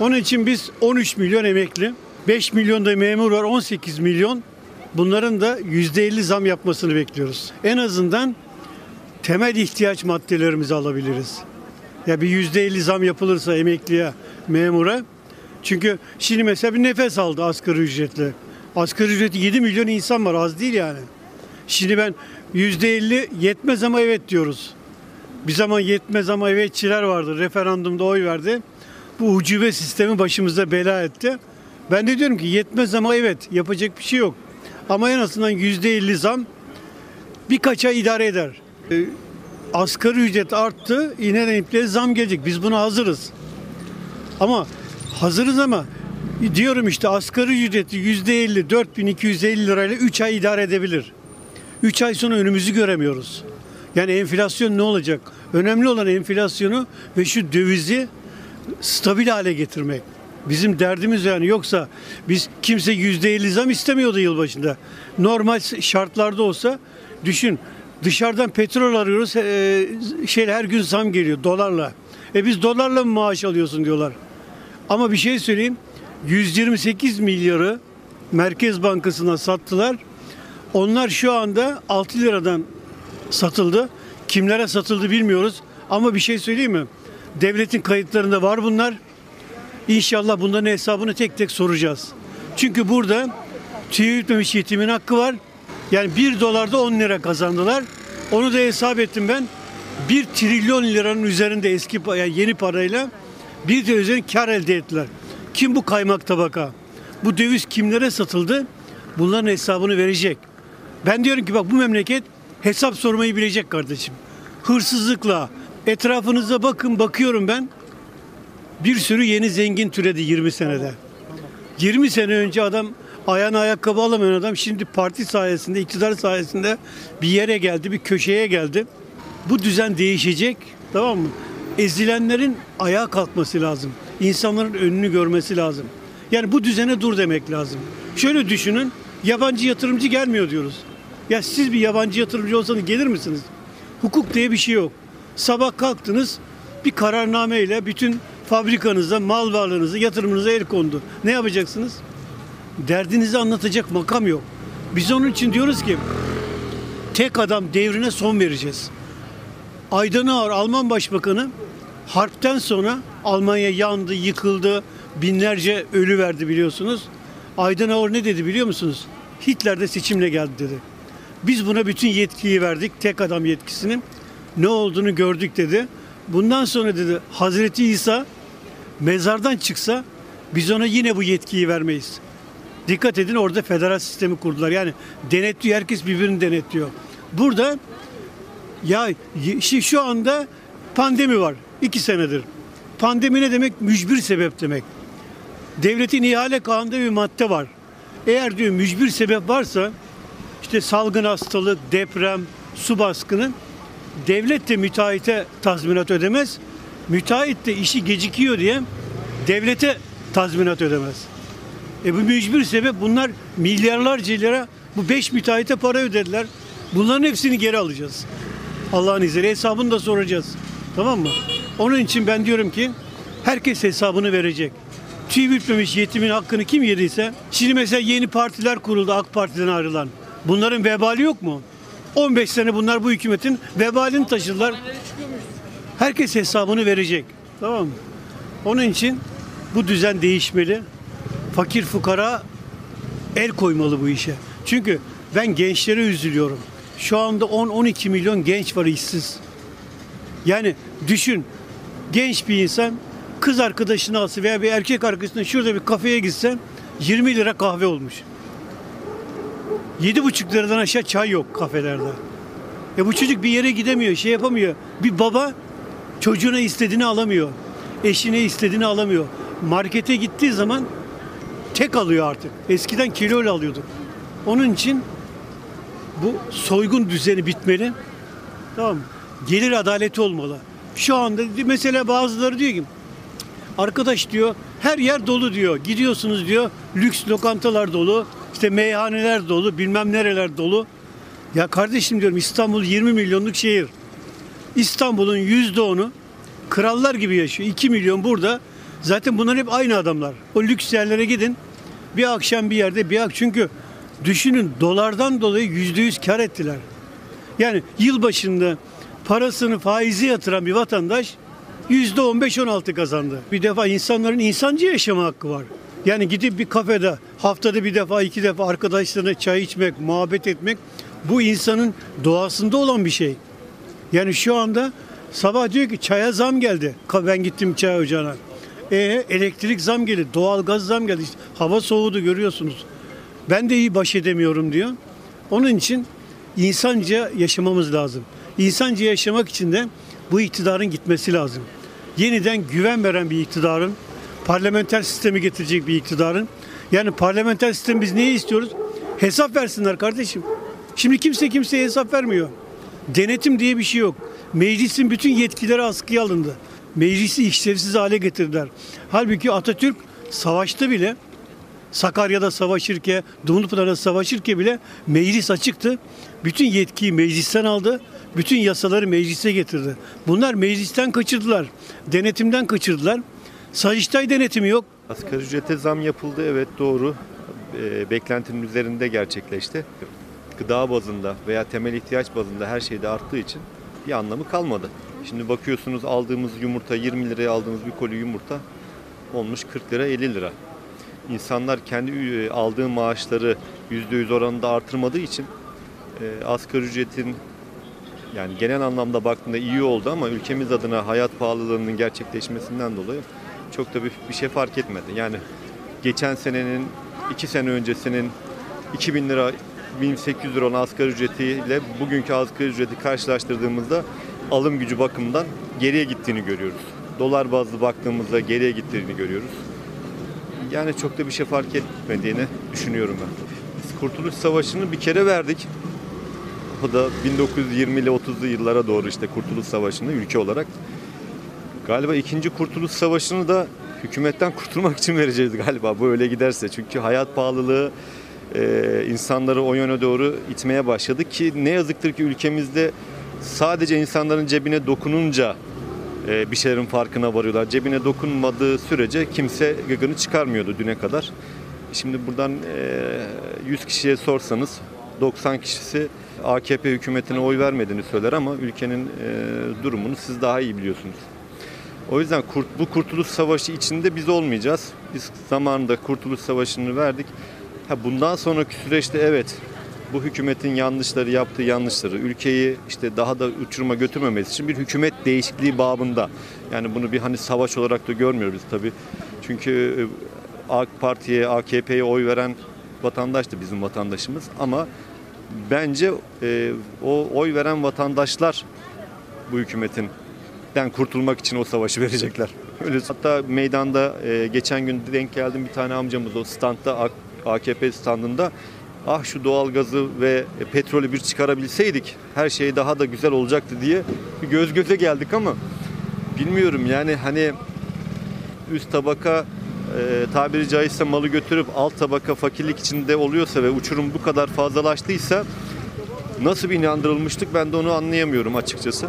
Onun için biz 13 milyon emekli, 5 milyon da memur var, 18 milyon. Bunların da %50 zam yapmasını bekliyoruz. En azından temel ihtiyaç maddelerimizi alabiliriz. Ya bir %50 zam yapılırsa emekliye, memura. Çünkü şimdi mesela bir nefes aldı asgari ücretle. Asgari ücreti 7 milyon insan var az değil yani. Şimdi ben %50 yetmez ama evet diyoruz. Bir zaman yetmez ama evetçiler vardı. Referandumda oy verdi. Bu ucube sistemi başımıza bela etti. Ben de diyorum ki yetmez ama evet yapacak bir şey yok. Ama en azından %50 zam birkaç ay idare eder. Ee, asgari ücret arttı. İğne renkli zam gelecek. Biz buna hazırız. Ama hazırız ama diyorum işte asgari ücreti %50 4250 lirayla 3 ay idare edebilir. 3 ay sonra önümüzü göremiyoruz. Yani enflasyon ne olacak? Önemli olan enflasyonu ve şu dövizi stabil hale getirmek. Bizim derdimiz yani yoksa biz kimse %50 zam istemiyordu yılbaşında. Normal şartlarda olsa düşün dışarıdan petrol arıyoruz e, şey her gün zam geliyor dolarla. E biz dolarla mı maaş alıyorsun diyorlar. Ama bir şey söyleyeyim 128 milyarı Merkez Bankası'na sattılar. Onlar şu anda 6 liradan satıldı. Kimlere satıldı bilmiyoruz. Ama bir şey söyleyeyim mi? Devletin kayıtlarında var bunlar. İnşallah bunların hesabını tek tek soracağız. Çünkü burada tüy bitmemiş yetimin hakkı var. Yani 1 dolarda 10 lira kazandılar. Onu da hesap ettim ben. 1 trilyon liranın üzerinde eski yani yeni parayla bir de üzerine kar elde ettiler. Kim bu kaymak tabaka? Bu döviz kimlere satıldı? Bunların hesabını verecek. Ben diyorum ki bak bu memleket hesap sormayı bilecek kardeşim. Hırsızlıkla etrafınıza bakın bakıyorum ben. Bir sürü yeni zengin türedi 20 senede. 20 sene önce adam ayağına ayakkabı alamayan adam şimdi parti sayesinde, iktidar sayesinde bir yere geldi, bir köşeye geldi. Bu düzen değişecek, tamam mı? Ezilenlerin ayağa kalkması lazım. İnsanların önünü görmesi lazım. Yani bu düzene dur demek lazım. Şöyle düşünün, yabancı yatırımcı gelmiyor diyoruz. Ya siz bir yabancı yatırımcı olsanız gelir misiniz? Hukuk diye bir şey yok. Sabah kalktınız, bir kararnameyle bütün fabrikanıza, mal varlığınıza, yatırımınıza el kondu. Ne yapacaksınız? Derdinizi anlatacak makam yok. Biz onun için diyoruz ki tek adam devrine son vereceğiz. Aydınağır Alman Başbakanı harpten sonra Almanya yandı, yıkıldı, binlerce ölü verdi biliyorsunuz. Aydınağır ne dedi biliyor musunuz? Hitler de seçimle geldi dedi. Biz buna bütün yetkiyi verdik, tek adam yetkisini. Ne olduğunu gördük dedi. Bundan sonra dedi Hazreti İsa mezardan çıksa biz ona yine bu yetkiyi vermeyiz. Dikkat edin orada federal sistemi kurdular. Yani denetliyor, herkes birbirini denetliyor. Burada ya şu anda pandemi var. iki senedir. Pandemi ne demek? Mücbir sebep demek. Devletin ihale kanunda bir madde var. Eğer diyor mücbir sebep varsa işte salgın hastalık, deprem, su baskını devlet de müteahhite tazminat ödemez. Müteahhit de işi gecikiyor diye devlete tazminat ödemez. E bu mücbir sebep bunlar milyarlarca lira bu beş müteahhite para ödediler. Bunların hepsini geri alacağız. Allah'ın izniyle hesabını da soracağız. Tamam mı? Onun için ben diyorum ki herkes hesabını verecek. Tüy bitmemiş yetimin hakkını kim yediyse şimdi mesela yeni partiler kuruldu AK Parti'den ayrılan. Bunların vebali yok mu? 15 sene bunlar bu hükümetin vebalini taşıdılar. Herkes hesabını verecek. Tamam mı? Onun için bu düzen değişmeli. Fakir fukara el koymalı bu işe. Çünkü ben gençlere üzülüyorum. Şu anda 10-12 milyon genç var işsiz. Yani düşün genç bir insan kız arkadaşını alsa veya bir erkek arkadaşına şurada bir kafeye gitse 20 lira kahve olmuş. 7,5 liradan aşağı çay yok kafelerde. E bu çocuk bir yere gidemiyor, şey yapamıyor. Bir baba çocuğuna istediğini alamıyor. Eşine istediğini alamıyor. Markete gittiği zaman tek alıyor artık. Eskiden kiloyla alıyordu. Onun için bu soygun düzeni bitmeli. Tamam? Gelir adaleti olmalı. Şu anda mesela bazıları diyor ki arkadaş diyor her yer dolu diyor. Gidiyorsunuz diyor lüks lokantalar dolu. İşte meyhaneler dolu bilmem nereler dolu. Ya kardeşim diyorum İstanbul 20 milyonluk şehir. İstanbul'un yüzde onu krallar gibi yaşıyor. 2 milyon burada Zaten bunlar hep aynı adamlar. O lüks yerlere gidin. Bir akşam bir yerde bir ak çünkü düşünün dolardan dolayı yüzde yüz kar ettiler. Yani yıl başında parasını faizi yatıran bir vatandaş yüzde on beş on altı kazandı. Bir defa insanların insancı yaşama hakkı var. Yani gidip bir kafede haftada bir defa iki defa arkadaşlarına çay içmek, muhabbet etmek bu insanın doğasında olan bir şey. Yani şu anda sabah diyor ki çaya zam geldi. Ben gittim çay ocağına. E, elektrik zam geldi, doğalgaz zam geldi. İşte hava soğudu görüyorsunuz. Ben de iyi baş edemiyorum diyor. Onun için insanca yaşamamız lazım. İnsanca yaşamak için de bu iktidarın gitmesi lazım. Yeniden güven veren bir iktidarın, parlamenter sistemi getirecek bir iktidarın. Yani parlamenter sistem biz neyi istiyoruz? Hesap versinler kardeşim. Şimdi kimse kimseye hesap vermiyor. Denetim diye bir şey yok. Meclisin bütün yetkileri askıya alındı. Meclisi işlevsiz hale getirdiler. Halbuki Atatürk savaşta bile Sakarya'da savaşırken, Dumlupınar'da savaşırken bile meclis açıktı. Bütün yetkiyi meclisten aldı. Bütün yasaları meclise getirdi. Bunlar meclisten kaçırdılar. Denetimden kaçırdılar. Sayıştay denetimi yok. Asgari ücrete zam yapıldı evet doğru. Ee, beklentinin üzerinde gerçekleşti. Gıda bazında veya temel ihtiyaç bazında her şeyde arttığı için bir anlamı kalmadı. Şimdi bakıyorsunuz aldığımız yumurta 20 liraya aldığımız bir koli yumurta olmuş 40 lira 50 lira. İnsanlar kendi e, aldığı maaşları %100 oranında artırmadığı için e, asgari ücretin yani genel anlamda baktığında iyi oldu ama ülkemiz adına hayat pahalılığının gerçekleşmesinden dolayı çok da bir, bir şey fark etmedi. Yani geçen senenin, iki sene öncesinin 2000 lira, 1800 lira olan asgari ücretiyle bugünkü asgari ücreti karşılaştırdığımızda alım gücü bakımından geriye gittiğini görüyoruz. Dolar bazlı baktığımızda geriye gittiğini görüyoruz. Yani çok da bir şey fark etmediğini düşünüyorum ben. Biz Kurtuluş Savaşı'nı bir kere verdik. O da 1920 ile 30'lu yıllara doğru işte Kurtuluş Savaşı'nı ülke olarak. Galiba ikinci Kurtuluş Savaşı'nı da hükümetten kurtulmak için vereceğiz galiba bu öyle giderse. Çünkü hayat pahalılığı e, insanları o yöne doğru itmeye başladı ki ne yazıktır ki ülkemizde sadece insanların cebine dokununca e, bir şeylerin farkına varıyorlar. Cebine dokunmadığı sürece kimse gıgını çıkarmıyordu düne kadar. Şimdi buradan e, 100 kişiye sorsanız 90 kişisi AKP hükümetine oy vermediğini söyler ama ülkenin e, durumunu siz daha iyi biliyorsunuz. O yüzden kurt, bu Kurtuluş Savaşı içinde biz olmayacağız. Biz zamanında Kurtuluş Savaşı'nı verdik. Ha bundan sonraki süreçte evet bu hükümetin yanlışları yaptığı yanlışları ülkeyi işte daha da uçuruma götürmemesi için bir hükümet değişikliği babında. Yani bunu bir hani savaş olarak da görmüyoruz tabii. Çünkü e, AK Parti'ye, AKP'ye oy veren vatandaş da bizim vatandaşımız ama bence e, o oy veren vatandaşlar bu hükümetin den kurtulmak için o savaşı verecekler. Öyle. Hatta meydanda e, geçen gün denk geldim bir tane amcamız o standta AKP standında ah şu doğalgazı ve petrolü bir çıkarabilseydik her şey daha da güzel olacaktı diye bir göz göze geldik ama bilmiyorum yani hani üst tabaka e, tabiri caizse malı götürüp alt tabaka fakirlik içinde oluyorsa ve uçurum bu kadar fazlalaştıysa nasıl bir inandırılmıştık ben de onu anlayamıyorum açıkçası.